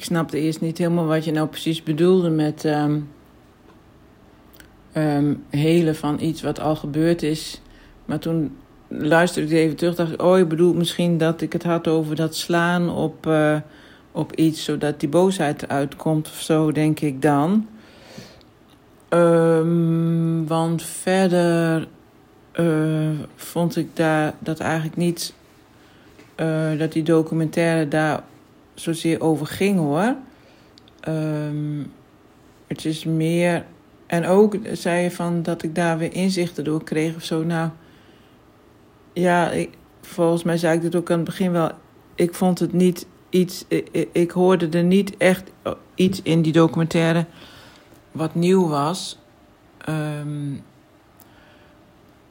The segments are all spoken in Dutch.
ik snapte eerst niet helemaal wat je nou precies bedoelde met um, helen van iets wat al gebeurd is. Maar toen luisterde ik even terug, dacht ik, oh, je bedoelt misschien dat ik het had over dat slaan op, uh, op iets, zodat die boosheid eruit komt of zo, denk ik dan. Um, want verder uh, vond ik daar dat eigenlijk niet, uh, dat die documentaire daar zozeer over ging hoor. Um, het is meer. En ook zei je van dat ik daar weer inzichten door kreeg of zo. Nou, ja, ik, volgens mij zei ik het ook aan het begin wel. Ik vond het niet iets. Ik, ik hoorde er niet echt iets in die documentaire wat nieuw was. Um,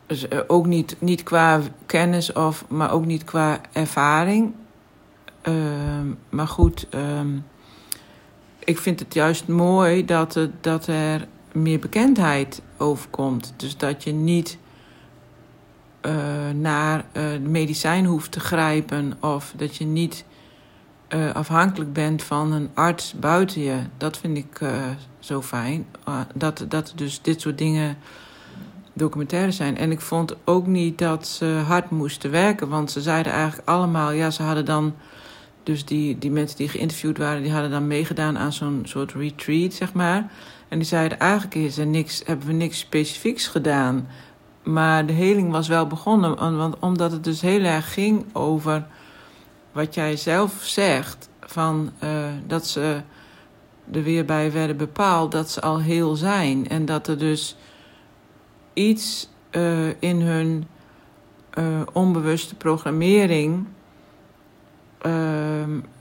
dus ook niet, niet qua kennis, of, maar ook niet qua ervaring. Uh, maar goed, um, ik vind het juist mooi dat, het, dat er meer bekendheid overkomt. Dus dat je niet uh, naar uh, medicijn hoeft te grijpen of dat je niet uh, afhankelijk bent van een arts buiten je. Dat vind ik zo fijn. dat, dat dus dit soort dingen documentaire zijn. En ik vond ook niet dat ze hard moesten werken, want ze zeiden eigenlijk allemaal, ja, ze hadden dan dus die, die mensen die geïnterviewd waren, die hadden dan meegedaan aan zo'n soort retreat, zeg maar. En die zeiden eigenlijk is er niks, hebben we niks specifieks gedaan. Maar de heling was wel begonnen, want omdat het dus heel erg ging over wat jij zelf zegt, van uh, dat ze er weer bij werden bepaald dat ze al heel zijn. En dat er dus iets uh, in hun uh, onbewuste programmering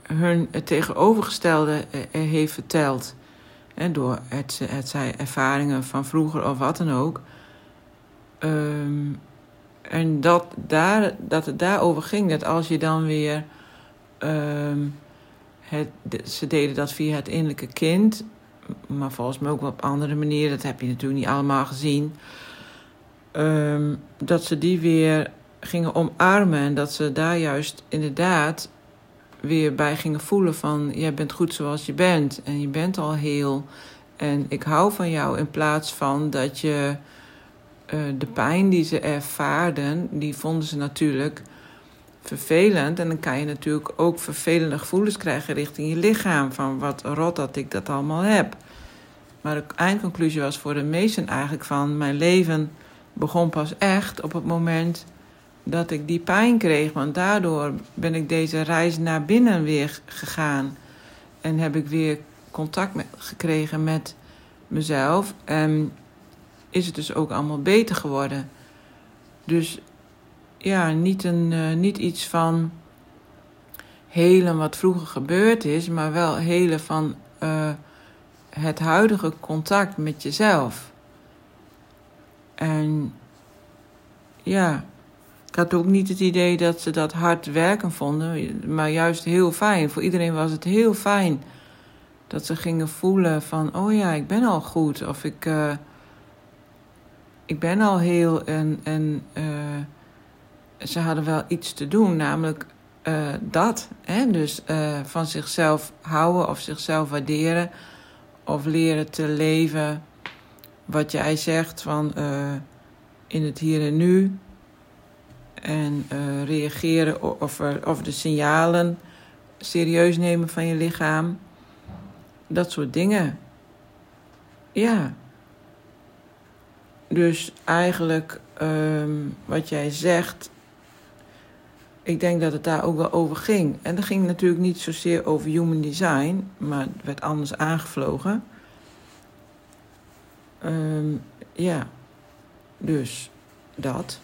hun het tegenovergestelde heeft verteld. En door het, het zij ervaringen van vroeger of wat dan ook. Um, en dat, daar, dat het daarover ging, dat als je dan weer. Um, het, ze deden dat via het innerlijke kind, maar volgens mij ook op andere manieren, dat heb je natuurlijk niet allemaal gezien. Dat ze die weer gingen omarmen en dat ze daar juist inderdaad weer bij gingen voelen van jij bent goed zoals je bent en je bent al heel en ik hou van jou in plaats van dat je uh, de pijn die ze ervaarden, die vonden ze natuurlijk vervelend en dan kan je natuurlijk ook vervelende gevoelens krijgen richting je lichaam van wat rot dat ik dat allemaal heb. Maar de eindconclusie was voor de meesten eigenlijk van mijn leven begon pas echt op het moment dat ik die pijn kreeg. Want daardoor ben ik deze reis naar binnen weer gegaan. En heb ik weer contact gekregen met mezelf. En is het dus ook allemaal beter geworden. Dus ja, niet, een, uh, niet iets van helen wat vroeger gebeurd is, maar wel helen van uh, het huidige contact met jezelf. En ja, had ook niet het idee dat ze dat hard werken vonden, maar juist heel fijn. Voor iedereen was het heel fijn dat ze gingen voelen van, oh ja, ik ben al goed. Of ik, uh, ik ben al heel en, en uh, ze hadden wel iets te doen, namelijk uh, dat. Hè? Dus van zichzelf houden of zichzelf waarderen of leren te leven wat jij zegt van in het hier en nu. En uh, reageren of, of de signalen serieus nemen van je lichaam. Dat soort dingen. Ja. Dus eigenlijk um, wat jij zegt, ik denk dat het daar ook wel over ging. En dat ging natuurlijk niet zozeer over human design, maar het werd anders aangevlogen. Um, ja. Dus dat.